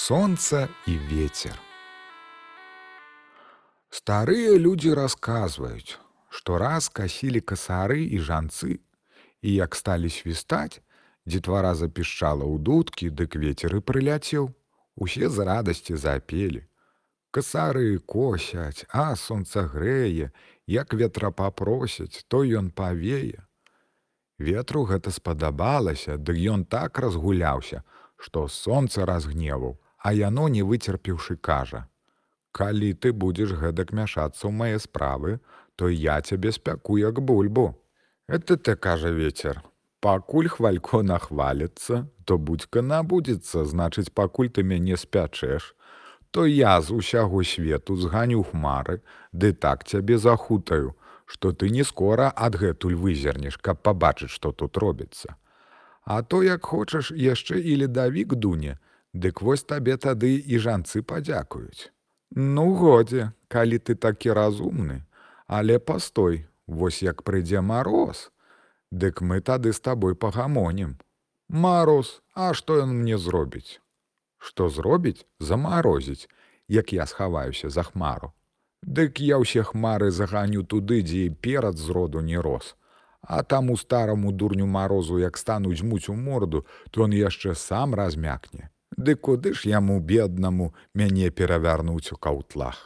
Солнце и ветер. Старые люди рассказывают, что раз косили косары и жанцы, и як стали свистать, детвора запищала у дудки, дык ветер и прилетел. Усе з радасці запелі. Касары косяць, а сонца грэе, як ветра папросяць, то ён павее. Ветру гэта спадабалася, дык ён так разгуляўся, што сонца разгневаў, а яно не выцерпеўшы кажа: « Калі ты будзеш гэтак мяшацца ў мае справы, то я цябе спяку як бульбу. Это ты кажа ветер. Пакуль хвалько нахваліцца, то будзька набудзецца, значыць, пакуль ты мяне спячэш, то я з усяго свету зганю хмары, ды так цябе захутаю, што ты не скора адгэтуль вызернеш, каб пабачыць, што тут робіцца. А то як хочаш яшчэ і ледавік дуне, дык вось табе тады і жанцы падзякуюць. Ну годзе, калі ты такі разумны, але пастой, вось як прыйдзе мароз, Дык мы тады з табой пагамонім. Мароз, а што ён мне зробіць? Што зробіць, замарозіць, як я схаваюся за хмару. Дык я ўсе хмары заганю туды, дзе перад зроду не рос. А таму стараму дурню марозу, як стану дзьмуць у морду, то он яшчэ сам размякне. Ды куды ж яму беднаму мяне перавярнуць у каўтлах.